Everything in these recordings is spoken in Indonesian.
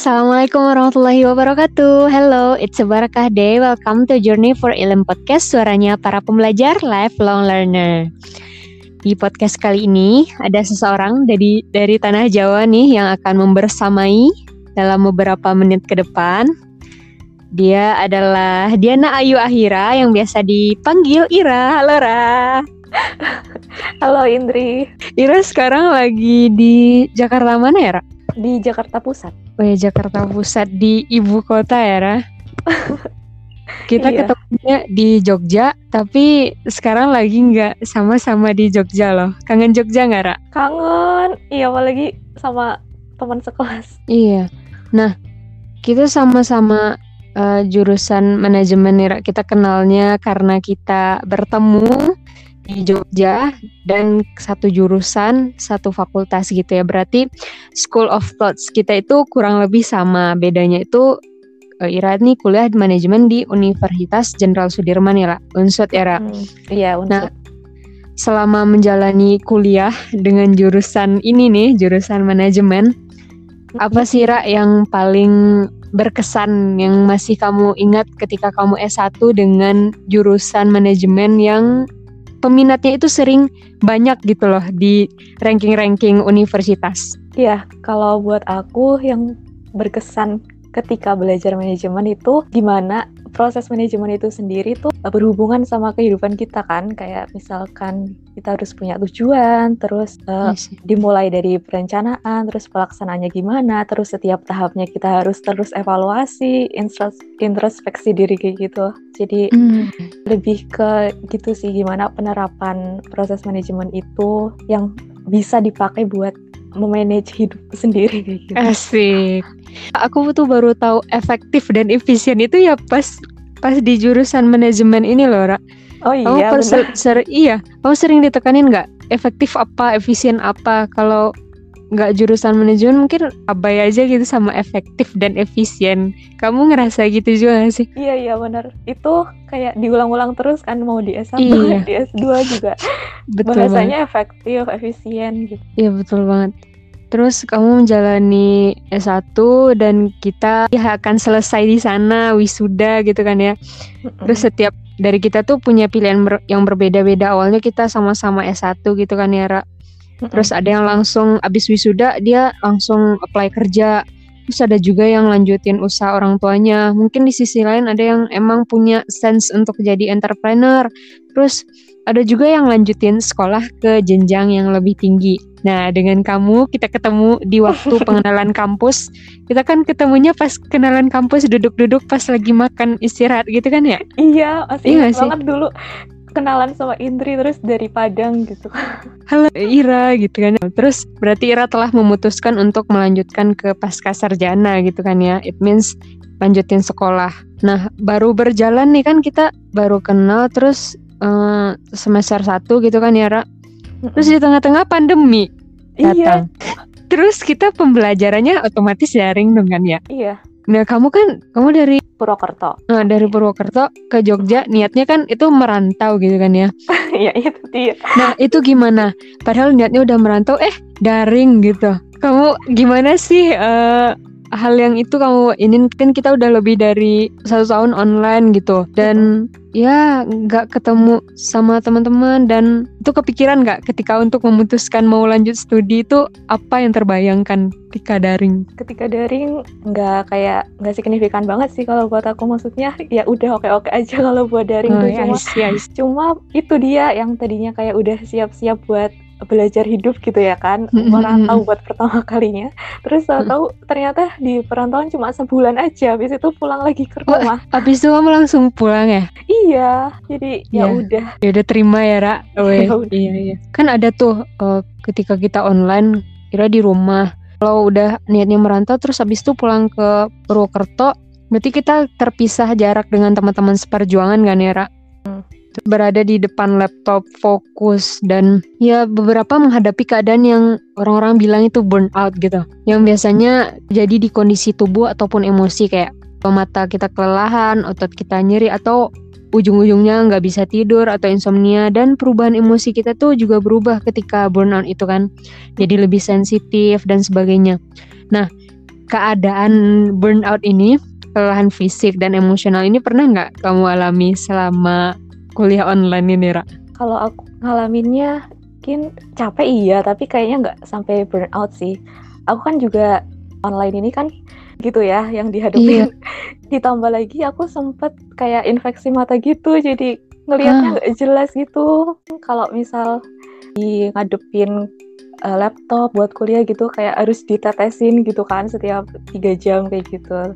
Assalamualaikum warahmatullahi wabarakatuh. Hello, it's a Barakah Day. Welcome to Journey for Ilm Podcast, suaranya para pembelajar lifelong learner. Di podcast kali ini ada seseorang dari dari tanah Jawa nih yang akan membersamai dalam beberapa menit ke depan. Dia adalah Diana Ayu Ahira yang biasa dipanggil Ira. Halo Ra. Halo Indri. Ira sekarang lagi di Jakarta mana ya, Ra? Di Jakarta Pusat. Oh ya Jakarta Pusat di ibu kota ya Ra. Kita Iya. ketemunya di Jogja, tapi sekarang lagi nggak sama-sama di Jogja loh. Kangen Jogja nggak Ra? Kangen. Iya apalagi sama teman sekelas. Iya. Nah, kita sama-sama eh, jurusan manajemen nih Ra. Kita kenalnya karena kita bertemu di Jogja dan satu jurusan, satu fakultas gitu ya. Berarti School of Thoughts kita itu kurang lebih sama. Bedanya itu eh, Ira nih kuliah di manajemen di Universitas Jenderal Sudirman ya, Ra. Unsut ya, Ra. Hmm, Iya unsur. Nah, selama menjalani kuliah dengan jurusan ini nih, jurusan manajemen, apa sih Ra yang paling berkesan yang masih kamu ingat ketika kamu S1 dengan jurusan manajemen yang peminatnya itu sering banyak gitu loh di ranking-ranking universitas. Iya, kalau buat aku yang berkesan ketika belajar manajemen itu gimana proses manajemen itu sendiri tuh berhubungan sama kehidupan kita kan kayak misalkan kita harus punya tujuan terus eh, Iya sih. dimulai dari perencanaan terus pelaksanaannya gimana terus setiap tahapnya kita harus terus evaluasi intros- introspeksi diri kayak gitu jadi Hmm, lebih ke gitu sih gimana penerapan proses manajemen itu yang bisa dipakai buat memanage hidup sendiri kayak gitu. asik. Aku tuh baru tahu efektif dan efisien itu ya pas pas di jurusan manajemen ini loh, Ra. Oh Kamu iya benar. ser- ser- iya, kamu sering ditekanin nggak efektif apa, efisien apa? Kalau nggak jurusan manajemen mungkin abai aja gitu sama efektif dan efisien. Kamu ngerasa gitu juga gak sih? Iya iya benar. Itu kayak diulang-ulang terus kan mau di S1, Iya. di S2 juga. Betul banget. Bahasanya efektif, efisien gitu. Iya betul banget. Terus kamu menjalani S1 dan kita ya akan selesai di sana wisuda gitu kan ya. Terus setiap dari kita tuh punya pilihan ber- yang berbeda-beda. Awalnya kita sama-sama S1 gitu kan ya, Ra. Terus ada yang langsung abis wisuda dia langsung apply kerja. Terus ada juga yang lanjutin usaha orang tuanya. Mungkin di sisi lain ada yang emang punya sense untuk jadi entrepreneur. Terus ada juga yang lanjutin sekolah ke jenjang yang lebih tinggi. Nah, dengan kamu kita ketemu di waktu pengenalan kampus. Kita kan ketemunya pas kenalan kampus duduk-duduk pas lagi makan istirahat gitu kan ya? Iya, masih Iya sih? banget dulu kenalan sama Indri terus dari Padang gitu. Halo Ira gitu kan. Terus berarti Ira telah memutuskan untuk melanjutkan ke pasca sarjana gitu kan ya. It means lanjutin sekolah. Nah, baru berjalan nih kan kita baru kenal terus eh, semester 1 gitu kan ya, Ra. Terus di tengah-tengah pandemi iya, datang. Terus kita pembelajarannya otomatis daring dong kan ya. iya. Nah, kamu kan kamu dari Purwokerto. eh, dari Purwokerto ke Jogja niatnya kan itu merantau gitu kan ya. Iya, itu dia. Nah itu gimana? Padahal niatnya udah merantau, eh daring gitu. Kamu gimana sih eh, hal yang itu kamu ini kan kita udah lebih dari satu tahun online gitu. Dan ya nggak ketemu sama teman-teman. Dan itu kepikiran nggak ketika untuk memutuskan mau lanjut studi itu apa yang terbayangkan ketika daring? ketika daring nggak kayak nggak signifikan banget sih kalau buat aku. Maksudnya ya udah oke oke aja kalau buat daring Oh, tuh. ya, cuma see. cuma itu dia yang tadinya kayak udah siap-siap buat belajar hidup gitu ya kan merantau buat pertama kalinya terus tahu-tahu ternyata di perantauan cuma sebulan aja habis itu pulang lagi ke Wah. rumah Abis itu kamu langsung pulang ya? iya jadi Iya. ya udah Ya udah terima ya, Ra. Weh, Ya udah. iya, iya. Kan ada tuh eh, ketika kita online, kira di rumah. Kalau udah niatnya merantau terus habis itu pulang ke Purwokerto, berarti kita terpisah jarak dengan teman-teman seperjuangan kan ya, Ra? Berada di depan laptop, fokus dan ya beberapa menghadapi keadaan yang orang-orang bilang itu burnout gitu. Yang biasanya jadi di kondisi tubuh ataupun emosi kayak mata kita kelelahan, otot kita nyeri atau ujung-ujungnya nggak bisa tidur atau insomnia dan perubahan emosi kita tuh juga berubah ketika burnout itu kan jadi lebih sensitif dan sebagainya. Nah keadaan burnout ini, kelelahan fisik dan emosional ini pernah nggak kamu alami selama kuliah online ini, Ra? Kalau aku ngalaminnya mungkin capek iya, tapi kayaknya nggak sampai burnout sih. Aku kan juga online ini kan gitu ya yang dihadapin. Iya. Ditambah lagi aku sempet kayak infeksi mata gitu, jadi ngelihatnya nggak jelas gitu. Kalau misal di ngadepin uh, laptop buat kuliah gitu kayak harus ditetesin gitu kan setiap tiga jam kayak gitu.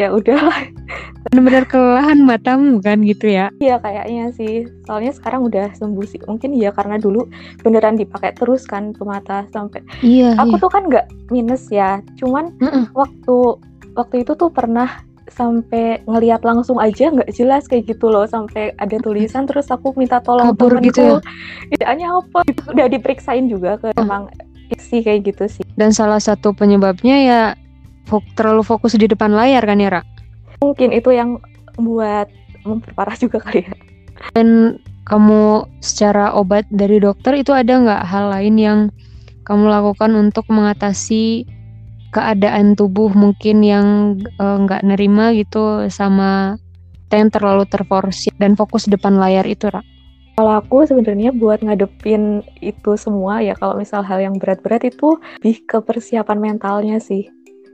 Ya udahlah. Benar-benar kelelahan matamu kan gitu ya? Iya kayaknya sih. Soalnya sekarang udah sembuh sih. Mungkin ya karena dulu beneran dipakai terus kan tuh mata sampai. Iya aku iya. tuh kan nggak minus ya. Cuman mm -mm. waktu waktu itu tuh pernah sampai ngelihat langsung aja nggak jelas kayak gitu loh sampai ada tulisan terus aku minta tolong Kabur temenku gitu ya? apa itu udah diperiksain juga ke oh. emang sih kayak gitu sih dan salah satu penyebabnya ya fok terlalu fokus di depan layar kan ya Ra? mungkin itu yang buat memperparah juga kali ya dan kamu secara obat dari dokter itu ada nggak hal lain yang kamu lakukan untuk mengatasi keadaan tubuh mungkin yang eh, nggak uh, nerima gitu sama yang terlalu terforsir dan fokus depan layar itu, Ra? Kalau aku sebenarnya buat ngadepin itu semua ya kalau misal hal yang berat-berat itu lebih ke persiapan mentalnya sih.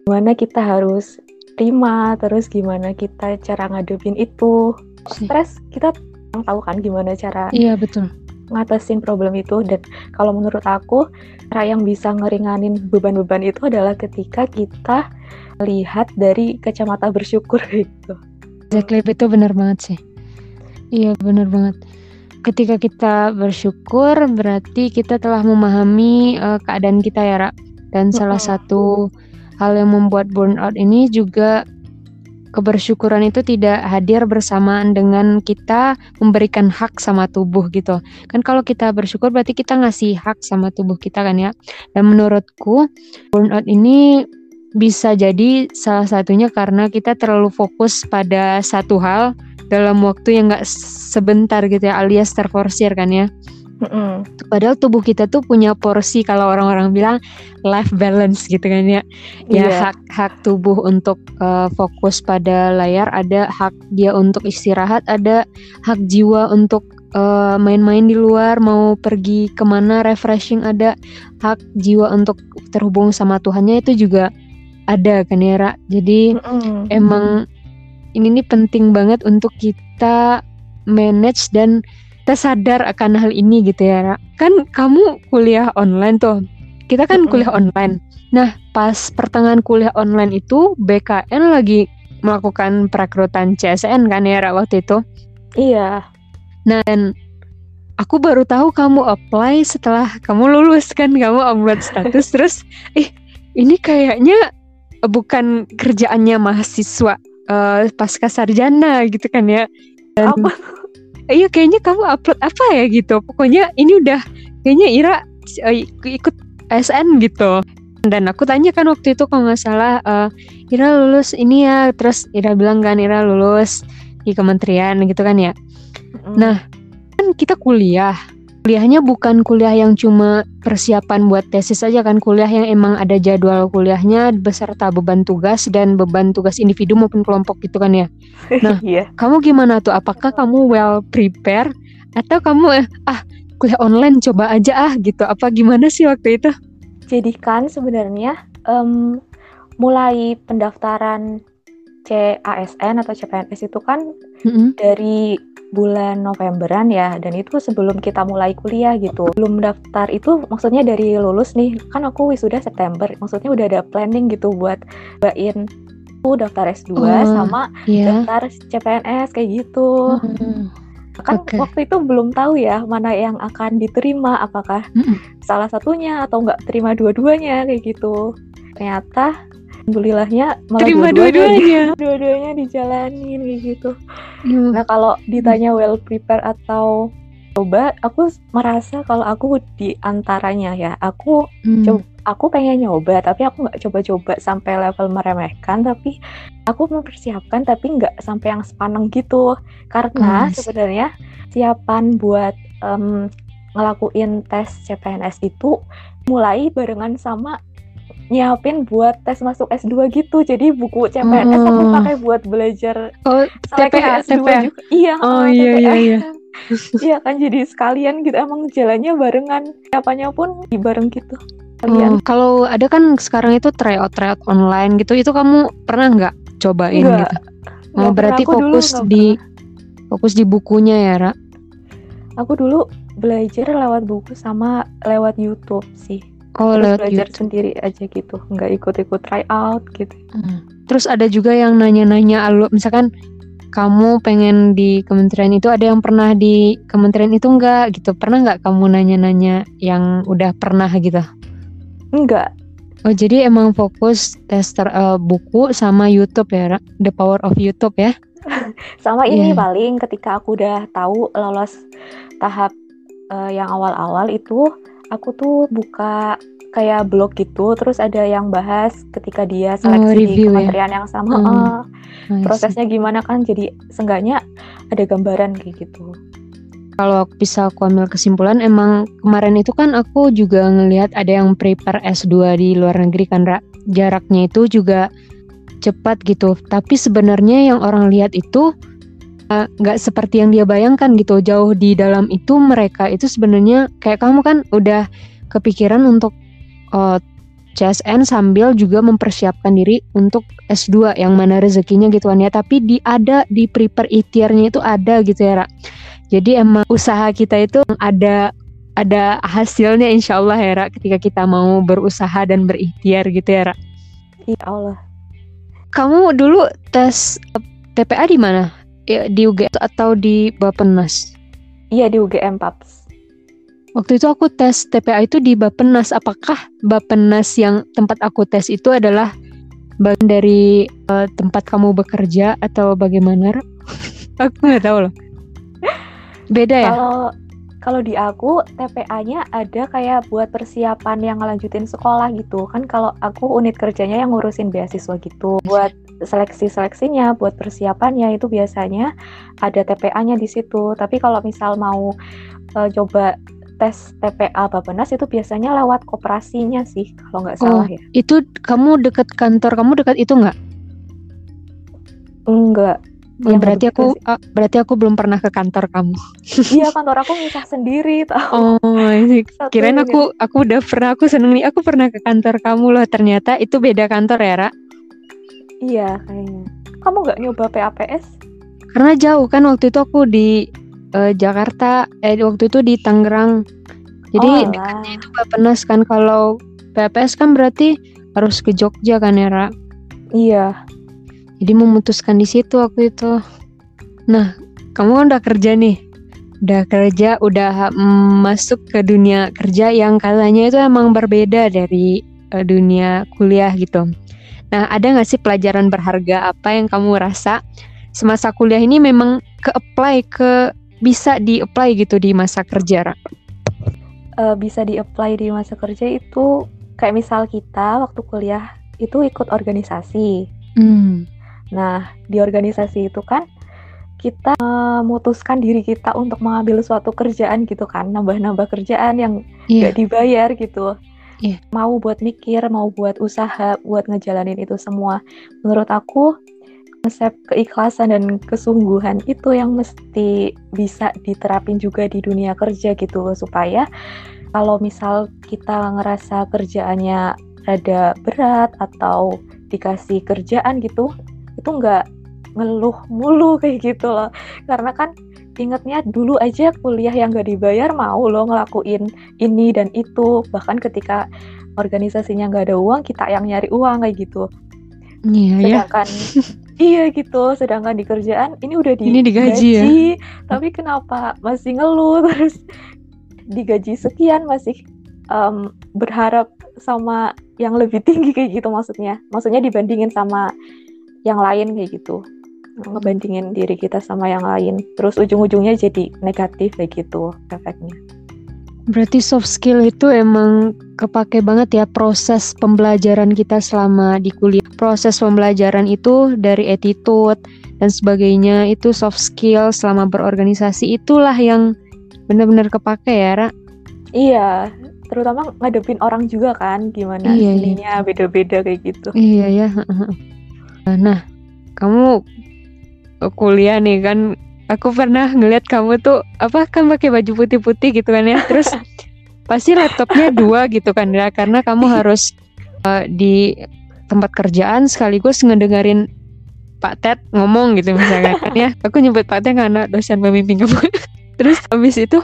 Gimana kita harus terima, terus gimana kita cara ngadepin itu. Stres kita tahu kan gimana cara Iya, betul ngatasin problem itu dan kalau menurut aku cara yang bisa ngeringanin beban-beban itu adalah ketika kita lihat dari kacamata bersyukur gitu. Exactly itu benar banget sih. Iya benar banget. Ketika kita bersyukur berarti kita telah memahami uh, keadaan kita ya, Ra. Dan salah satu hal yang membuat burnout ini juga kebersyukuran itu tidak hadir bersamaan dengan kita memberikan hak sama tubuh gitu. Kan kalau kita bersyukur berarti kita ngasih hak sama tubuh kita kan ya. Dan menurutku burnout ini bisa jadi salah satunya karena kita terlalu fokus pada satu hal dalam waktu yang gak sebentar gitu ya alias terforsir kan ya. Mm-mm. Padahal tubuh kita tuh punya porsi kalau orang-orang bilang life balance gitu kan ya. Ya yeah. hak hak tubuh untuk uh, fokus pada layar ada hak dia untuk istirahat, ada hak jiwa untuk uh, main-main di luar, mau pergi ke mana refreshing ada hak jiwa untuk terhubung sama Tuhannya itu juga ada kan ya Ra. Jadi mm-hmm. emang ini nih penting banget untuk kita manage dan kita sadar akan hal ini gitu ya. Kan kamu kuliah online tuh. Kita kan kuliah online. Nah, pas pertengahan kuliah online itu BKN lagi melakukan perekrutan CSN kan ya waktu itu. Iya. Nah, dan aku baru tahu kamu apply setelah kamu lulus kan kamu upload status terus eh ini kayaknya bukan kerjaannya mahasiswa uh, pasca sarjana gitu kan ya. Dan, Apa? Iya kayaknya kamu upload apa ya gitu. Pokoknya ini udah kayaknya Ira uh, ikut ASN gitu. Dan aku tanya kan waktu itu kalau nggak salah uh, Ira lulus ini ya. Terus Ira bilang kan Ira lulus di kementerian gitu kan ya. Mm. nah kan kita kuliah kuliahnya bukan kuliah yang cuma persiapan buat tesis saja kan kuliah yang emang ada jadwal kuliahnya beserta beban tugas dan beban tugas individu maupun kelompok gitu kan ya. Nah, yeah. kamu gimana tuh? Apakah kamu well prepare atau kamu eh, ah kuliah online coba aja ah gitu? Apa gimana sih waktu itu? Jadi kan sebenarnya um, mulai pendaftaran CASN atau CPNS itu kan mm-hmm. dari bulan Novemberan ya dan itu sebelum kita mulai kuliah gitu belum daftar itu maksudnya dari lulus nih kan aku wisuda September maksudnya udah ada planning gitu buat bain aku daftar S2 oh, sama yeah. daftar CPNS kayak gitu mm-hmm. kan okay. waktu itu belum tahu ya mana yang akan diterima apakah mm-hmm. salah satunya atau nggak terima dua-duanya kayak gitu ternyata alhamdulillahnya malah terima dua-duanya dua-duanya dijalanin kayak gitu hmm. nah kalau ditanya well prepare atau coba aku merasa kalau aku di antaranya ya aku hmm. coba aku pengen nyoba tapi aku nggak coba-coba sampai level meremehkan tapi aku mempersiapkan tapi nggak sampai yang sepaneng gitu karena hmm. sebenarnya siapan buat um, ngelakuin tes CPNS itu mulai barengan sama nyiapin buat tes masuk S2 gitu. Jadi buku CPNS aku Oh. pakai buat belajar Oh, TPA, S2 TPA. juga. Iya, Oh, oh, iya, iya, TPA. iya. Iya kan jadi sekalian gitu emang jalannya barengan. Apanya pun di bareng gitu. Oh, Kalian kalau ada kan sekarang itu tryout tryout online gitu, itu kamu pernah nggak cobain Enggak, gitu? Oh, berarti dulu fokus nggak di pernah. fokus di bukunya ya, Ra? Aku dulu belajar lewat buku sama lewat YouTube sih. Oh, Terus lewat belajar YouTube. sendiri aja gitu, nggak ikut-ikut tryout gitu. Hmm. Terus ada juga yang nanya-nanya misalkan kamu pengen di kementerian itu ada yang pernah di kementerian itu enggak gitu. Pernah nggak kamu nanya-nanya yang udah pernah gitu? Enggak, Oh, jadi emang fokus tester eh, buku sama YouTube ya? The power of YouTube ya? sama ini Iya. paling ketika aku udah tahu lolos tahap eh, yang awal-awal itu, aku tuh buka kayak blog gitu, terus ada yang bahas ketika dia seleksi di review ya? kementerian yang sama, Hmm. see. prosesnya gimana kan, jadi seenggaknya ada gambaran kayak gitu. Kalau aku bisa aku ambil kesimpulan emang kemarin itu kan aku juga ngelihat ada yang prepare S2 di luar negeri kan Ra. Jaraknya itu juga cepat gitu. Tapi sebenarnya yang orang lihat itu nggak seperti yang dia bayangkan gitu. Jauh di dalam itu mereka itu sebenarnya kayak kamu kan udah kepikiran untuk eh, CSN sambil juga mempersiapkan diri untuk S2 yang mana rezekinya gitu kan ya. Tapi di ada di prepare ikhtiarnya itu ada gitu ya Ra. Jadi emang usaha kita itu ada ada hasilnya insya Allah ya Ra, ketika kita mau berusaha dan berikhtiar gitu ya Ra. Ya Allah. Kamu dulu tes eh, TPA di mana? Ya, di UGM atau di Bapenas? Iya di UGM Paps. Waktu itu aku tes TPA itu di Bapenas. Apakah Bapenas yang tempat aku tes itu adalah bagian dari eh, tempat kamu bekerja atau bagaimana? Aku nggak tahu loh. Beda ya? Kalau kalau di aku TPA-nya ada kayak buat persiapan yang ngelanjutin sekolah gitu. Kan kalau aku unit kerjanya yang ngurusin beasiswa gitu. Buat seleksi-seleksinya, buat persiapannya itu biasanya ada TPA-nya di situ. Tapi kalau misal mau eh, coba tes TPA Bapenas itu biasanya lewat koperasinya sih kalau nggak salah ya. Itu kamu dekat kantor kamu dekat itu nggak? Enggak. Oh, Yang berarti aku ah, berarti aku belum pernah ke kantor kamu. Iya kantor aku misah sendiri tau. Oh, ini kirain aku aku udah pernah aku seneng nih aku pernah ke kantor kamu loh ternyata itu beda kantor ya Ra Iya kayaknya. Kamu nggak nyoba PAPS? karena jauh kan waktu itu aku di eh, Jakarta eh waktu itu di Tangerang Oh, jadi alah. dekatnya itu Bapenas kan kalau PPS kan berarti harus ke Jogja kan ya Ra Iya. jadi memutuskan di situ waktu itu nah kamu kan udah kerja nih udah kerja udah masuk ke dunia kerja yang katanya itu emang berbeda dari eh, dunia kuliah gitu nah ada nggak sih pelajaran berharga apa yang kamu rasa semasa kuliah ini memang ke apply ke bisa di apply gitu di masa kerja Ra? eh, bisa di-apply di masa kerja itu kayak misal kita waktu kuliah itu ikut organisasi. Hmm. Nah, di organisasi itu kan kita memutuskan diri kita untuk mengambil suatu kerjaan gitu kan, nambah-nambah kerjaan yang Iya. nggak dibayar gitu. Iya. Mau buat mikir, mau buat usaha, buat ngejalanin itu semua. Menurut aku konsep keikhlasan dan kesungguhan itu yang mesti bisa diterapin juga di dunia kerja gitu supaya kalau misal kita ngerasa kerjaannya rada berat atau dikasih kerjaan gitu itu nggak ngeluh mulu kayak gitu loh karena kan ingetnya dulu aja kuliah yang nggak dibayar mau lo ngelakuin ini dan itu. Bahkan ketika organisasinya nggak ada uang kita yang nyari uang kayak gitu. Iya ya. sedangkan iya gitu sedangkan di kerjaan ini udah Ini digaji ya? tapi kenapa masih ngeluh? Terus digaji sekian masih em, berharap sama yang lebih tinggi kayak gitu maksudnya. Maksudnya dibandingin sama yang lain kayak gitu ngebandingin diri kita sama yang lain terus ujung-ujungnya jadi negatif kayak gitu efeknya Berarti soft skill itu emang kepake banget ya proses pembelajaran kita selama di kuliah. Proses pembelajaran itu dari attitude dan sebagainya itu soft skill selama berorganisasi itulah yang benar-benar kepake ya, Ra. Iya, terutama ngadepin orang juga kan gimana Iya, iya. sininya beda-beda kayak gitu Iya ya. Nah, kamu kuliah nih kan. Aku pernah ngeliat kamu tuh apa kan pakai baju putih-putih gitu kan ya. Terus pasti laptopnya dua gitu kan ya karena kamu harus eh, di tempat kerjaan sekaligus ngedengerin Pak Ted ngomong gitu misalnya kan ya. Aku nyebut Pak Ted karena dosen pembimbing kamu. Terus habis itu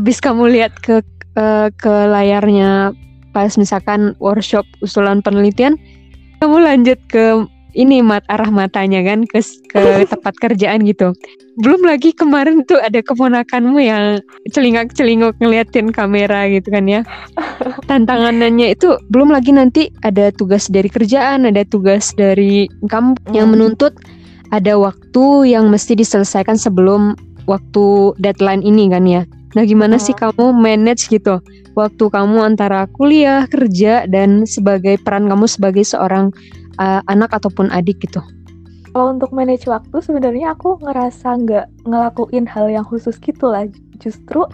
habis kamu lihat ke eh, ke layarnya pas misalkan workshop usulan penelitian kamu lanjut ke ini mat arah matanya kan ke ke tempat kerjaan gitu. Belum lagi kemarin tuh ada keponakanmu yang celingak-celinguk ngeliatin kamera gitu kan ya. Tantangannya itu belum lagi nanti ada tugas dari kerjaan, ada tugas dari kamu yang Hmm. menuntut ada waktu yang mesti diselesaikan sebelum waktu deadline ini kan ya. Nah, gimana sih kamu manage gitu waktu kamu antara kuliah, kerja dan sebagai peran kamu sebagai seorang uh, anak ataupun adik gitu? Kalau untuk manage waktu sebenarnya aku ngerasa nggak ngelakuin hal yang khusus gitu lah. Justru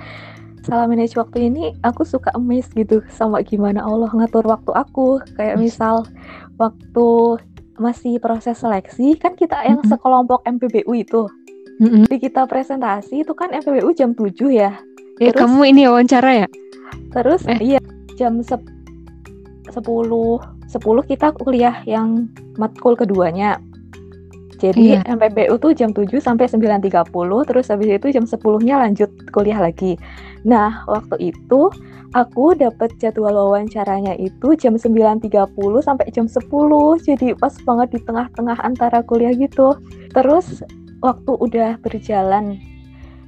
salah manage waktu ini aku suka amazed gitu sama gimana Allah ngatur waktu aku. Kayak misal waktu masih proses seleksi kan kita yang sekelompok MPBU itu. Mm-mm. Di kita presentasi itu kan MPBU jam 7 ya. Ya, Terus- kamu ini wawancara ya? Terus Eh. iya jam sep 10 10 kita kuliah yang matkul keduanya. Jadi Iya. MPBU tuh jam 7 sampai 9.30 terus habis itu jam 10-nya lanjut kuliah lagi. Nah, waktu itu aku dapat jadwal wawancaranya itu jam 9.30 sampai jam 10. Jadi pas banget di tengah-tengah antara kuliah gitu. Terus waktu udah berjalan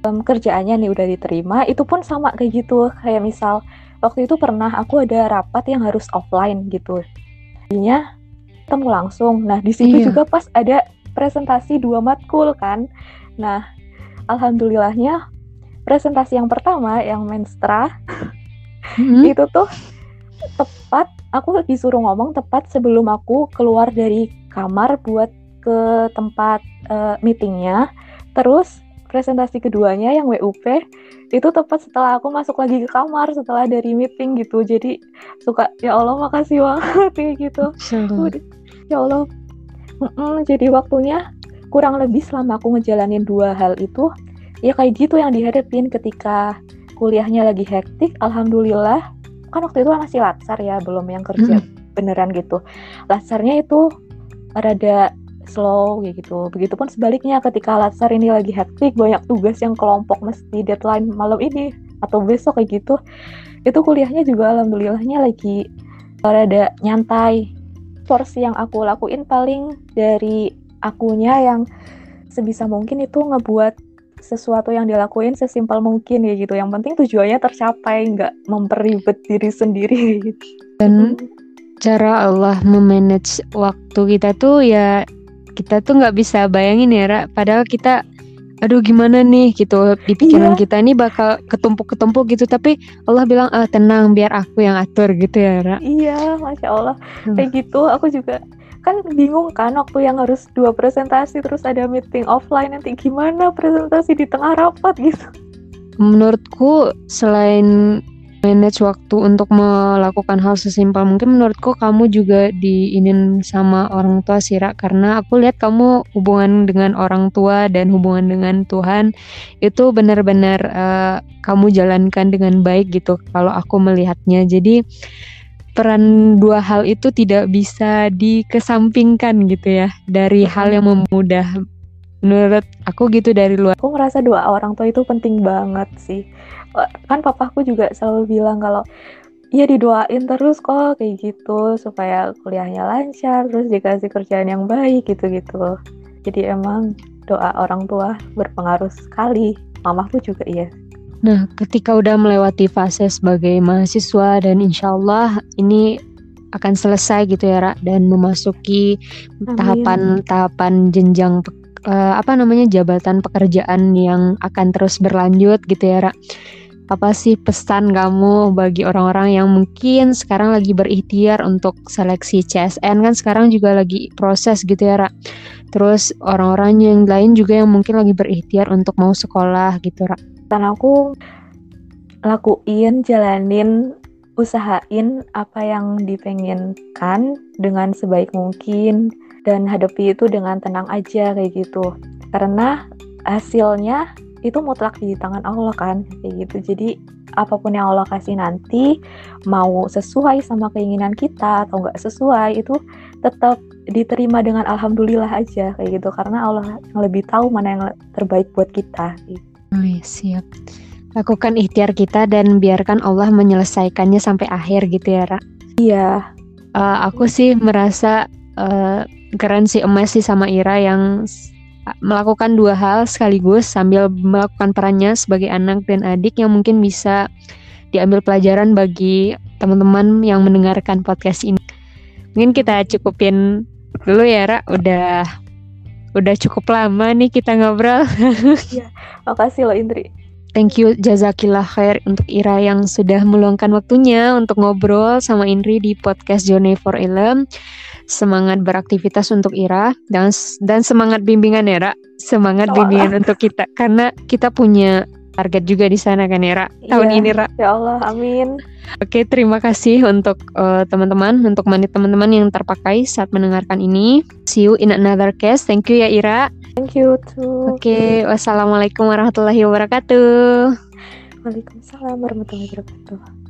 em, kerjaannya nih udah diterima, itu pun sama kayak gitu. Kayak misal waktu itu pernah aku ada rapat yang harus offline gitu. Jadinya ketemu langsung. Nah, di situ Iya. juga pas ada presentasi dua matkul kan. Nah, alhamdulillahnya presentasi yang pertama yang menstra Mm-mm. itu tuh tepat aku disuruh ngomong tepat sebelum aku keluar dari kamar buat ke tempat eh, meetingnya. Terus presentasi keduanya yang WUP itu tepat setelah aku masuk lagi ke kamar setelah dari meeting gitu. Jadi suka ya Allah makasih banget kayak gitu. Udah, ya Allah. Mm-mm, jadi waktunya kurang lebih selama aku ngejalanin dua hal itu ya kayak gitu yang dihadapin ketika kuliahnya lagi hektik. Alhamdulillah kan waktu itu masih latsar ya belum yang kerja beneran gitu. Latsarnya itu rada slow kayak gitu. Begitupun sebaliknya ketika latsar ini lagi hektik banyak tugas yang kelompok mesti deadline malam ini atau besok kayak gitu. Itu kuliahnya juga alhamdulillahnya lagi rada nyantai porsi yang aku lakuin paling dari akunya yang sebisa mungkin itu ngebuat sesuatu yang dilakuin sesimpel mungkin ya gitu. Yang penting tujuannya tercapai, nggak memperibet diri sendiri gitu. dan cara Allah memanage waktu kita tuh ya kita tuh nggak bisa bayangin ya Ra. Padahal kita aduh gimana nih gitu di pikiran Iya. kita ini bakal ketumpuk-ketumpuk gitu tapi Allah bilang ah, tenang biar aku yang atur gitu ya Ra. Iya, masya Allah. Hmm. Kayak gitu, aku juga kan bingung kan waktu yang harus dua presentasi terus ada meeting offline nanti gimana presentasi di tengah rapat gitu. Menurutku selain manage waktu untuk melakukan hal sesimpel mungkin menurutku kamu juga diinin sama orang tua sih Ra. karena aku lihat kamu hubungan dengan orang tua dan hubungan dengan Tuhan itu benar-benar eh, kamu jalankan dengan baik gitu kalau aku melihatnya jadi peran dua hal itu tidak bisa dikesampingkan gitu ya dari hal yang memudah menurut aku gitu dari luar Aku ngerasa doa orang tua itu penting banget sih. Kan papaku juga selalu bilang kalau Iya didoain terus kok kayak gitu supaya kuliahnya lancar terus dikasih kerjaan yang baik gitu-gitu. Jadi emang doa orang tua berpengaruh sekali. Mamaku juga iya. Nah, ketika udah melewati fase sebagai mahasiswa dan insya Allah ini akan selesai gitu ya, Ra, dan memasuki tahapan-tahapan jenjang eh, apa namanya jabatan pekerjaan yang akan terus berlanjut gitu ya, Ra. Apa sih pesan kamu bagi orang-orang yang mungkin sekarang lagi berikhtiar untuk seleksi CSN kan sekarang juga lagi proses gitu ya, Ra. Terus orang-orang yang lain juga yang mungkin lagi berikhtiar untuk mau sekolah gitu, Ra. Dan aku lakuin, jalanin usahain apa yang dipengenkan dengan sebaik mungkin dan hadapi itu dengan tenang aja kayak gitu karena hasilnya itu mutlak di tangan Allah kan kayak gitu. Jadi apa pun yang Allah kasih nanti mau sesuai sama keinginan kita atau nggak sesuai itu tetap diterima dengan alhamdulillah aja kayak gitu. Karena Allah yang lebih tahu mana yang terbaik buat kita gitu. oh, iya, siap. Lakukan ikhtiar kita dan biarkan Allah menyelesaikannya sampai akhir gitu ya Ra. Iya. Uh, aku sih merasa uh, keren sih emas sih sama Ira yang melakukan dua hal sekaligus sambil melakukan perannya sebagai anak dan adik yang mungkin bisa diambil pelajaran bagi teman-teman yang mendengarkan podcast ini. Mungkin kita cukupin dulu ya, Ra. Udah udah cukup lama nih kita ngobrol. Iya, makasih loh Indri. Thank you jazakillah khair untuk Ira yang sudah meluangkan waktunya untuk ngobrol sama Indri di podcast Journey for Ilm semangat beraktivitas untuk Ira dan dan semangat bimbingan Era, semangat oh, bimbingan Allah. untuk kita karena kita punya target juga di sana kan Era tahun iya, ini Ra. Ya Allah, amin. Oke, terima kasih untuk uh, teman-teman, untuk menit teman-teman yang terpakai saat mendengarkan ini. See you in another case. Thank you ya Ira. Thank you too. Oke, wassalamualaikum warahmatullahi wabarakatuh. Waalaikumsalam warahmatullahi wabarakatuh.